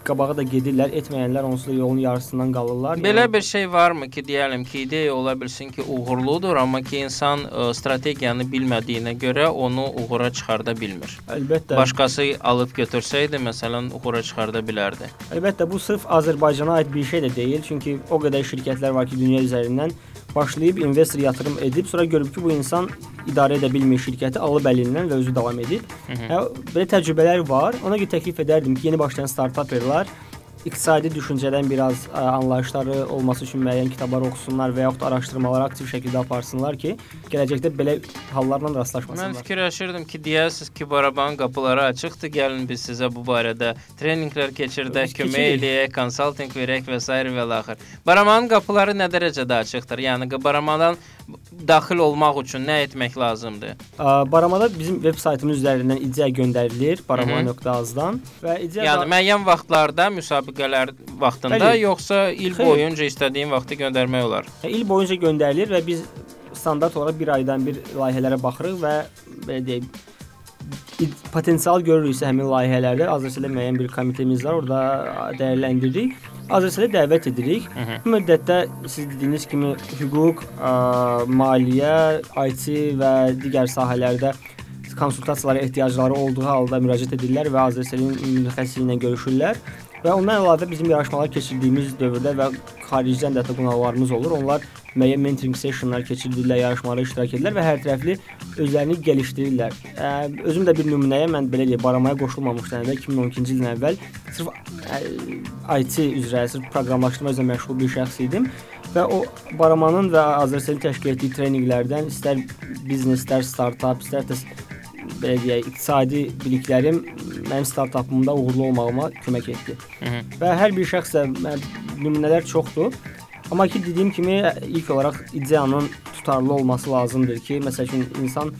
qabağa da gedirlər, etməyənlər onsuz da yolun yarısından qalırlar. Belə bir şey varmı ki, deyəlim ki, ideya ola bilsin ki, uğurludur, amma ki insan ə, strategiyanı bilmədiyinə görə onu uğura çıxarda bilmir. əlbəttə Başqası alıb götürsəydi, məsələn, uğura çıxarda bilərdi. Əlbəttə bu sırf Azərbaycana aid bir şey də deyil. Çünki o qədər şirkətlər var ki, dünya üzərindən başlayıb investor yatırım edib, sonra görüb ki, bu insan idarə edə bilmir şirkəti, alıb əlindən və özü davam edib. Hə, belə təcrübələr var. Ona görə təklif edərdim ki, yeni başlayan startaperlər iqtisadi düşüncədən biraz ə, anlayışları olması üçün müəyyən kitablar oxusunlar və yaxud araşdırmaları aktiv şəkildə aparsınlar ki, gələcəkdə belə hallarla Mən rastlaşmasınlar. fikirləşirdim ki, deyəsiz ki, Barabanın qapıları açıqdır. Gəlin biz sizə bu barədə treninqlər keçirdək, kömək eləyək, konsaltinq verək və s. və laxır. Baramanın qapıları nə dərəcədə açıqdır? Yəni Baramadan daxil olmaq üçün nə etmək lazımdır? Baramada bizim veb saytımız üzərindən ideya göndərilir barama.az-dan və ideya Yəni müəyyən vaxtlarda, müsabiqələr vaxtında, Bəli. yoxsa il Xeyr. boyunca istədiyin vaxtı göndərmək olar? Yəni, il boyunca göndərilir və biz standart olaraq bir aydan bir layihələrə baxırıq və belə deyək id- potensial görürüksə həmin layihələrdə Azərbaycanda müəyyən bir komitemiz var, orada dəyərləndiririk. Azərbaycanda dəvət edirik. hı. Bu müddətdə siz dediyiniz kimi hüquq, ə, maliyyə, IT və digər sahələrdə konsultasiyalara ehtiyacları olduğu halda müraciət edirlər və Azərselin mütəxəssisi ilə görüşürlər. Və ondan əlavə bizim yarışmalar keçirdiyimiz dövrdə və xaricdən də hətta qonaqlarımız olur. Onlar müəyyən mentoring sessionlar keçirdirlər, yarışmalara iştirak edirlər və hər tərəfli özlərini gəlişdirirlər. Ə, özüm də bir nümunəyə mən belə deyim, baramaya qoşulmamışdan əvvəl 2012-ci ildən əvvəl sırf ə, IT üzrə, sırf proqramlaşdırma üzrə məşğul bir şəxs idim və o baramanın və Azərselin təşkil etdiyi treninqlərdən istər biznes, istər startap, istər də belə deyək, iqtisadi biliklərim mənim startapımda uğurlu olmağıma kömək etdi. Hı -hı. Və hər bir şəxsə nümunələr çoxdur. Amma ki dediyim kimi ilk olaraq ideyanın tutarlı olması lazımdır ki, məsəl üçün insan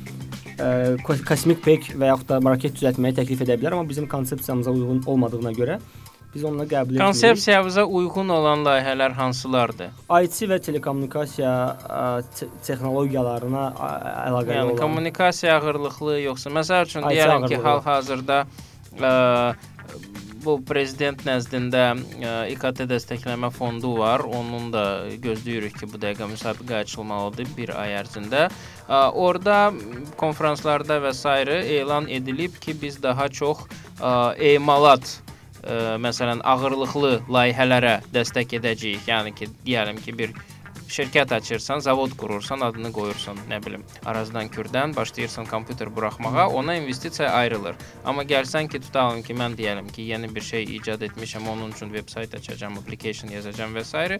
ə, ko- kosmik pek və yaxud da raket düzəltməyi təklif edə bilər, amma bizim konsepsiyamıza uyğun olmadığına görə biz onu qəbul etmirik. Konsepsiyamıza uyğun olan layihələr hansılardır? IT və telekommunikasiya ə, te texnologiyalarına ə, əlaqəli Yəni olan. kommunikasiya ağırlıqlı yoxsa məsəl üçün IT deyirəm ki, ağırlığı. hal-hazırda bu prezident nəzdində ə, İKT dəstəkləmə fondu var. Onun da gözləyirik ki, bu dəqiqə müsabiqə açılmalıdır bir ay ərzində. Ə, orada konfranslarda və s. elan edilib ki, biz daha çox ə, emalat ə, məsələn ağırlıqlı layihələrə dəstək edəcəyik. Yəni ki, deyəlim ki, bir şirkət açırsan, zavod qurursan, adını qoyursan, nə bilim, Arazdan Kürdən başlayırsan kompüter buraxmağa, ona investisiya ayrılır. Amma gəlsən ki, tutalım ki, mən deyəlim ki, yeni bir şey icad etmişəm, onun üçün veb-sayt açacağam, application yazacağam və s. ə,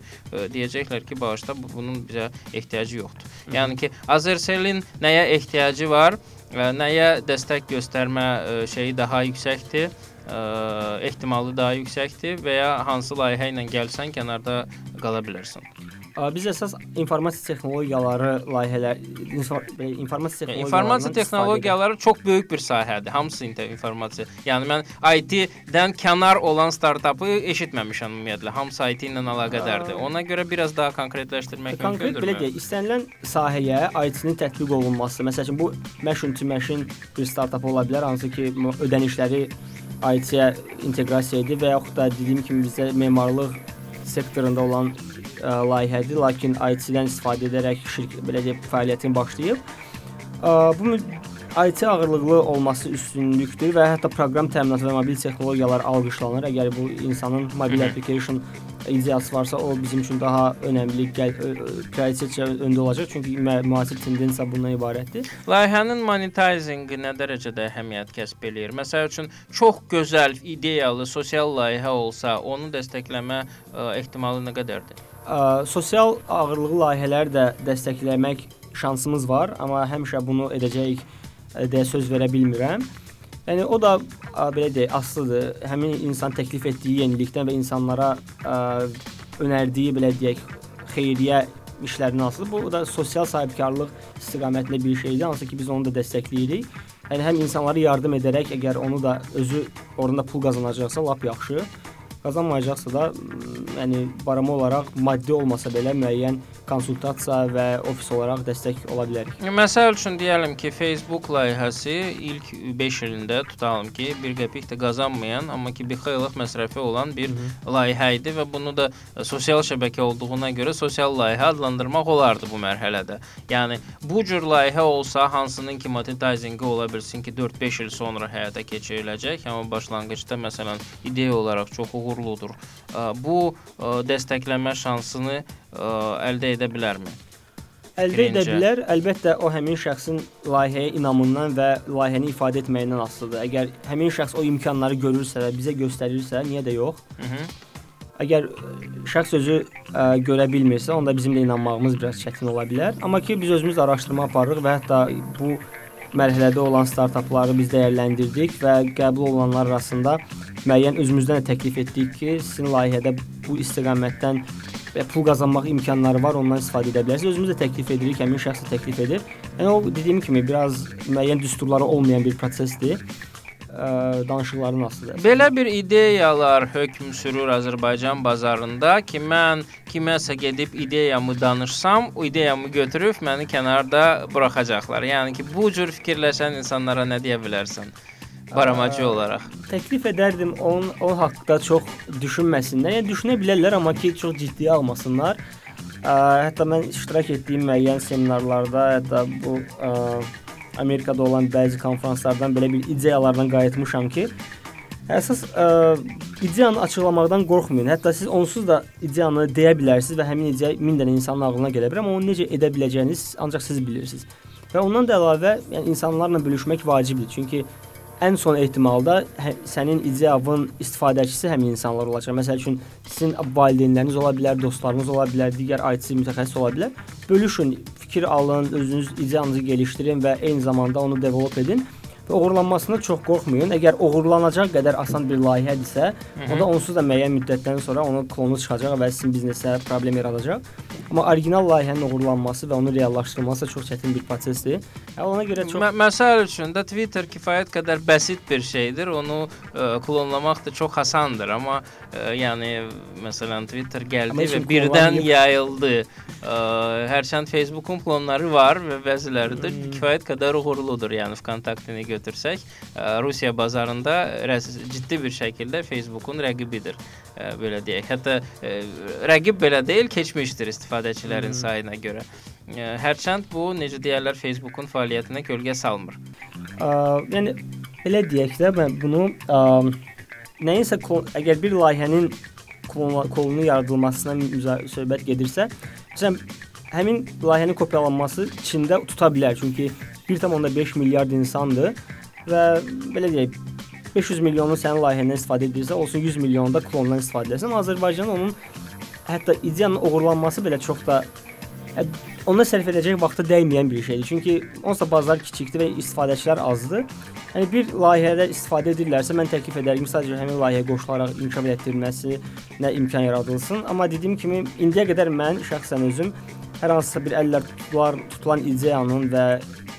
deyəcəklər ki, bağışla bu- bunun bizə ehtiyacı yoxdur. Yəni ki, Azerselin nəyə ehtiyacı var? ə, Nəyə dəstək göstərmə ə, şeyi daha yüksəkdir? Ə, ehtimalı daha yüksəkdir və ya hansı layihə ilə gəlsən kənarda qala bilərsən. Biz əsas informasiya texnologiyaları layihələr, informasiya Yəni, texnologiyalarından informasiya texnologiyaları çox böyük bir sahədir. Hamısı informasiya. Yəni mən IT-dən kənar olan startapı eşitməmişəm ümumiyyətlə. Hamısı IT ilə əlaqədardır. Ona görə biraz daha konkretləşdirmək Konkret mümkündür. belə deyək, istənilən sahəyə IT-nin tətbiq olunması, məsəl üçün bu machine to machine bir startap ola bilər, hansı ki ödənişləri IT-yə inteqrasiya edir və yaxud da dediyim kimi bizdə memarlıq sektorunda olan ə, layihədir, lakin IT-dən istifadə edərək şirkət belə deyək fəaliyyətini başlayıb. Ə, Bu mü- IT ağırlıqlı olması üstünlükdür və hətta proqram təminatı və mobil texnologiyalar alqışlanır. Əgər bu insanın mobil application ideyası varsa, o bizim üçün daha önəmli gəl ö- ö- prioritet öndə olacaq. Çünki müasir tendensiya bundan ibarətdir. Layihənin monetizinqi nə dərəcədə əhəmiyyət kəsb eləyir? Məsəl üçün çox gözəl, ideyalı sosial layihə olsa, onu dəstəkləmə ə, ehtimalı nə qədərdir? Ə, Sosial ağırlıqlı layihələri də dəstəkləmək şansımız var, amma həmişə bunu edəcəyik deyə söz verə bilmirəm. Yəni o da ə, belə deyək, asılıdır. Həmin insan təklif etdiyi yenilikdən və insanlara ə, önərdiyi belə deyək, xeyriyyə işlərindən asılıdır. Bu da sosial sahibkarlıq istiqamətində bir şeydir, hansı ki biz onu da dəstəkləyirik. Yəni həm insanlara yardım edərək, əgər onu da özü orada pul qazanacaqsa, lap yaxşı. Qazanmayacaqsa da, yəni barama olaraq maddi olmasa belə müəyyən konsultasiya və ofis olaraq dəstək ola bilərik. Məsəl üçün deyəlim ki, Facebook layihəsi ilk 5 ilində tutalım ki, 1 qəpik də qazanmayan, amma ki, bir xeylıq məsrəfi olan bir layihə idi və bunu da sosial şəbəkə olduğuna görə sosial layihə adlandırmaq olardı bu mərhələdə. Yəni bu cür layihə olsa, hansının ki monetizinqi ola bilsin ki, 4-5 il sonra həyata keçiriləcək, amma başlanğıcda məsələn ideya olaraq çox uğurludur. Bu ə, dəstəkləmə şansını əldə edə bilərmi? Əldə edə Birinci. bilər. Əlbəttə o həmin şəxsin layihəyə inamından və layihəni ifadə etməyindən asılıdır. Əgər həmin şəxs o imkanları görürsə və bizə göstərirsə, niyə də yox? Mhm. Əgər ə, şəxs özü ə, görə bilmirsə, onda bizim də inanmağımız biraz çətin ola bilər. Amma ki biz özümüz araşdırma aparırıq və hətta bu mərhələdə olan startapları biz dəyərləndirdik və qəbul olunanlar arasında müəyyən özümüzdən də təklif etdik ki, sizin layihədə bu istiqamətdən və pul qazanmaq imkanları var, ondan istifadə edə bilərsiniz. Özümüz də təklif edirik, həmin şəxs də təklif edir. Yəni o dediyim kimi biraz müəyyən düsturları olmayan bir prosesdir. Ə, danışıqların asılıdır. Belə bir ideyalar hökm sürür Azərbaycan bazarında ki, mən kiməsə gedib ideyamı danışsam, o ideyamı götürüb məni kənarda buraxacaqlar. Yəni ki, bu cür fikirləşən insanlara nə deyə bilərsən? Baramacı olaraq. Təklif edərdim onun o haqqda çox düşünməsinlər. Yəni düşünə bilərlər, amma ki çox ciddiyə almasınlar. Ə, hətta mən iştirak etdiyim müəyyən seminarlarda, hətta bu ə, Amerikada olan bəzi konfranslardan belə bir ideyalardan qayıtmışam ki, əsas ə, ideyanı açıqlamaqdan qorxmayın. Hətta siz onsuz da ideyanı deyə bilərsiniz və həmin ideya min dənə insanın ağlına gələ bilər, amma onu necə edə biləcəyiniz ancaq siz bilirsiniz. Və ondan da əlavə, yəni insanlarla bölüşmək vacibdir. Çünki ən son ehtimalda hə, sənin ideyavın istifadəçisi həmin insanlar olacaq. Məsəl üçün sizin valideynləriniz ola bilər, dostlarınız ola bilər, digər IT mütəxəssis ola bilər. Bölüşün, fikir alın, özünüz ideyanızı gəlişdirin və eyni zamanda onu develop edin. Və oğurlanmasına çox qorxmayın. Əgər oğurlanacaq qədər asan bir layihədirsə, onda onsuz da müəyyən müddətdən sonra onun klonu çıxacaq və sizin biznesə problem yaradacaq. Amma orijinal layihənin oğurlanması və onun reallaşdırılması çox çətin bir prosesdir. Yəni ona görə çox Mə məsəl üçün də Twitter kifayət qədər bəsit bir şeydir. Onu ə, klonlamaq da çox asandır, amma ə, yəni məsələn Twitter Amma gəldi heç və birdən klonlamayıb. yayıldı. Ə, Hərçənd Facebookun klonları var və bəziləri də kifayət qədər uğurludur. Yəni VKontaktini götürsək, ə, Rusiya bazarında ciddi bir şəkildə Facebookun rəqibidir. Ə, Belə deyək. Hətta ə, rəqib belə deyil, keçmişdir istifadəçilərin sayına görə. Hərçənd bu necə deyirlər Facebookun fəaliyyətinə kölgə salmır. Ə, yəni belə deyək də mən bunu ə, nəyinsə əgər bir layihənin klonunu yaradılmasına söhbət gedirsə, məsələn həmin layihənin kopyalanması Çində tuta bilər. Çünki 1.5 milyard insandır və belə deyək 500 milyonu sənin layihəndən istifadə edirsə, olsun 100 milyonu da klondan istifadə edirsən. Azərbaycan onun hətta ideyanın oğurlanması belə çox da hə, ona sərf edəcək vaxtı dəyməyən bir şeydir. Çünki onsuz da bazar kiçikdir və istifadəçilər azdır. Yəni bir layihədə istifadə edirlərsə mən təklif edərdim sadəcə həmin layihəyə qoşularaq inkişaf etdirilməsi nə imkan yaradılsın. Amma dediyim kimi indiyə qədər mən şəxsən özüm hər hansısa bir əllər tutular, tutulan ideyanın və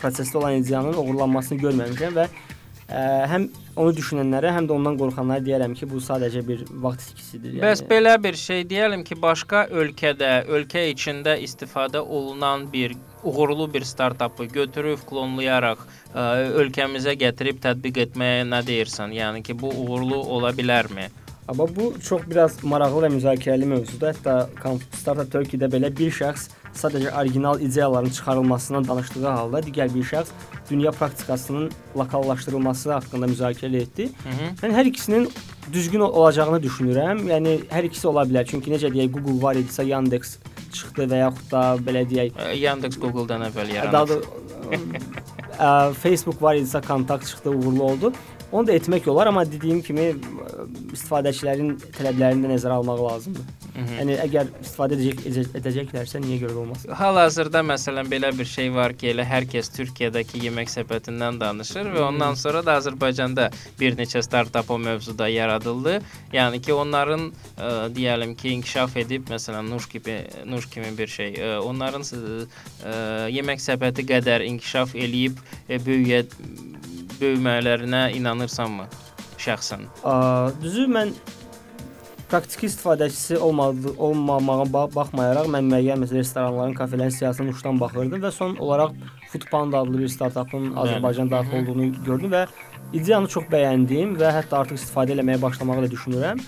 prosesdə olan ideyanın oğurlanmasını görməmişəm və ə, həm onu düşünənlərə, həm də ondan qorxanlara deyərəm ki, bu sadəcə bir vaxt itkisidir. Yəni. Bəs belə bir şey deyəlim ki, başqa ölkədə, ölkə içində istifadə olunan bir uğurlu bir startapı götürüb klonlayaraq ə, ölkəmizə gətirib tətbiq etməyə nə deyirsən? Yəni ki, bu uğurlu ola bilərmi? Amma bu çox biraz maraqlı və müzakirəli mövzudur. Hətta Startup Turkey-də belə bir şəxs sadəcə orijinal ideyaların çıxarılmasından danışdığı halda digər bir şəxs dünya praktikasının lokallaşdırılması haqqında müzakirə etdi. Mən hər ikisinin düzgün ol- olacağını düşünürəm. Yəni hər ikisi ola bilər. Çünki necə deyək, Google var idisə Yandex çıxdı və yaxud da belə deyək, Ə, Yandex Google-dan əvvəl daha yaranıb. da ə, Facebook var idisə kontakt çıxdı, uğurlu oldu. Onu da etmək olar, amma dediyim kimi ə, istifadəçilərin tələblərini də nəzərə almaq lazımdır. Yəni əgər istifadə edəcək, edəcək edəcəklərsə niyə görə olmasın? Hal-hazırda məsələn belə bir şey var ki, elə hər kəs Türkiyədəki yemək səbətindən danışır və ondan sonra da Azərbaycanda bir neçə startap o mövzuda yaradıldı. Yəni ki, onların ə, deyəlim ki, inkişaf edib, məsələn, Nuş kimi Nuş kimi bir şey, ə, onların ə, ə, yemək səbəti qədər inkişaf eləyib ə, böyüyə böyümələrinə inanırsanmı şəxsən? Ə, düzü mən praktiki istifadəçisi olmadı, olmamağa ba- baxmayaraq mən müəyyən məsələ restoranların, kafelerin siyasətini uçdan baxırdım və son olaraq Foodpanda adlı bir startapın Azərbaycana daxil olduğunu gördüm və ideyanı çox bəyəndim və hətta artıq istifadə etməyə başlamağı da düşünürəm.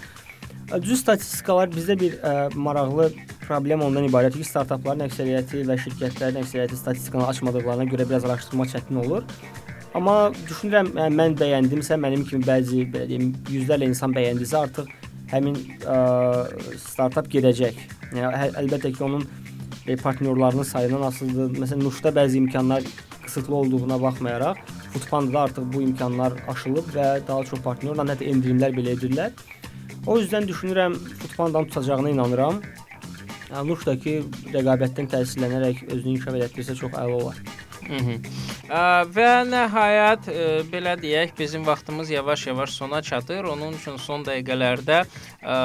Düz statistikalar bizdə bir ə, maraqlı problem ondan ibarətdir ki, startapların əksəriyyəti və şirkətlərin əksəriyyəti statistikanı açmadıqlarına görə biraz araşdırma çətin olur. Amma düşünürəm yəni, mən bəyəndimsə, mənim kimi bəzi belə deyim, yüzlərlə insan bəyəndisə artıq həmin ə, startap gedəcək. Yəni hə- əlbəttə ki, onun e, partnyorlarının sayından asılıdır. Məsələn, Nuşda bəzi imkanlar qısıtlı olduğuna baxmayaraq, Foodpanda-da artıq bu imkanlar aşılıb və daha çox partnyorla hətta endirimlər belə edirlər. O yüzden düşünürəm Foodpanda-nın tutacağına inanıram. Yəni, Nuşdakı rəqabətdən təsirlənərək özünü inkişaf etdirsə çox əla olar. Və nəhayət ə, belə deyək, bizim vaxtımız yavaş-yavaş sona çatır. Onun üçün son dəqiqələrdə ə,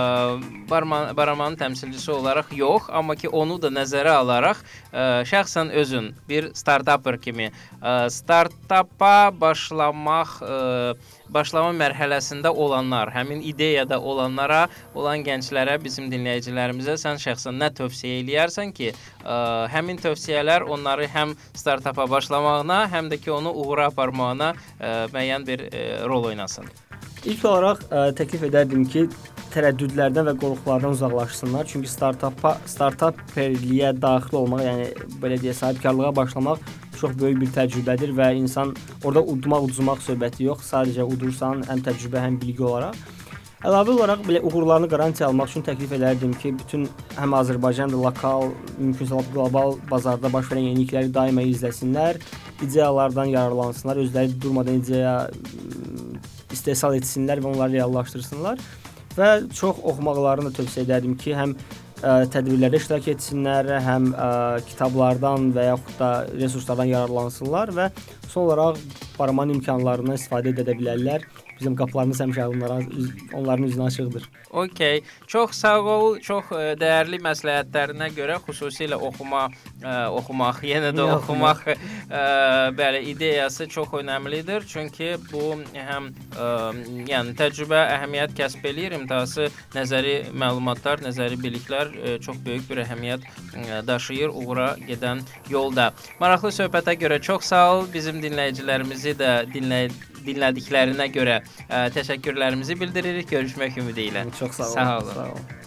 Barman Baramanın təmsilçisi olaraq yox, amma ki onu da nəzərə alaraq ə, şəxsən özün bir startapper kimi ə, startapa başlamaq ə, başlama mərhələsində olanlar, həmin ideyada olanlara, olan gənclərə, bizim dinləyicilərimizə sən şəxsən nə tövsiyə eləyərsən ki, ə, həmin tövsiyələr onları həm startapa başlamağına, həm də ki onu uğura aparmağına ə, müəyyən bir ə, rol oynasın. İlk olaraq ə, təklif edərdim ki, tərəddüdlərdən və qorxulardan uzaqlaşsınlar. Çünki startapa startapperliyə daxil olmaq, yəni belə deyə sahibkarlığa başlamaq çox böyük bir təcrübədir və insan orada udmaq, uduzmaq söhbəti yox, sadəcə udursan, həm təcrübə, həm bilgi olaraq. Əlavə olaraq belə uğurlarını qarantiya almaq üçün təklif edərdim ki, bütün həm Azərbaycan da lokal, mümkünsə qlobal bazarda baş verən yenilikləri daima izləsinlər, ideyalardan yararlansınlar, özləri durmadan ideya istehsal etsinlər və onları reallaşdırsınlar və çox oxumaqlarını tövsiyə edərdim ki, həm ə, tədbirlərdə iştirak etsinlər, həm ə, kitablardan və yaxud da resurslardan yararlansınlar və son olaraq Baraman imkanlarından istifadə edə bilərlər. Bizim qapılarımız həmişə onlara onların üzünə açıqdır. Okay. Çox sağ ol. Çox ə, dəyərli məsləhətlərinə görə xüsusilə oxuma ə, oxumaq, yenə də Yenə oxumaq ə, bəli ideyası çox əhəmilidir. Çünki bu həm ə, yəni təcrübə əhəmiyyət kəsb eləyir, imtahası nəzəri məlumatlar, nəzəri biliklər ə, çox böyük bir əhəmiyyət ə, daşıyır uğura gedən yolda. Maraqlı söhbətə görə çox sağ ol. Bizim dinləyicilərimizi də dinləy dinlədiklərinə görə ə, təşəkkürlərimizi bildiririk. Görüşmək ümidi ilə. Çox sağ olun. Sağ olun. Sağ olun.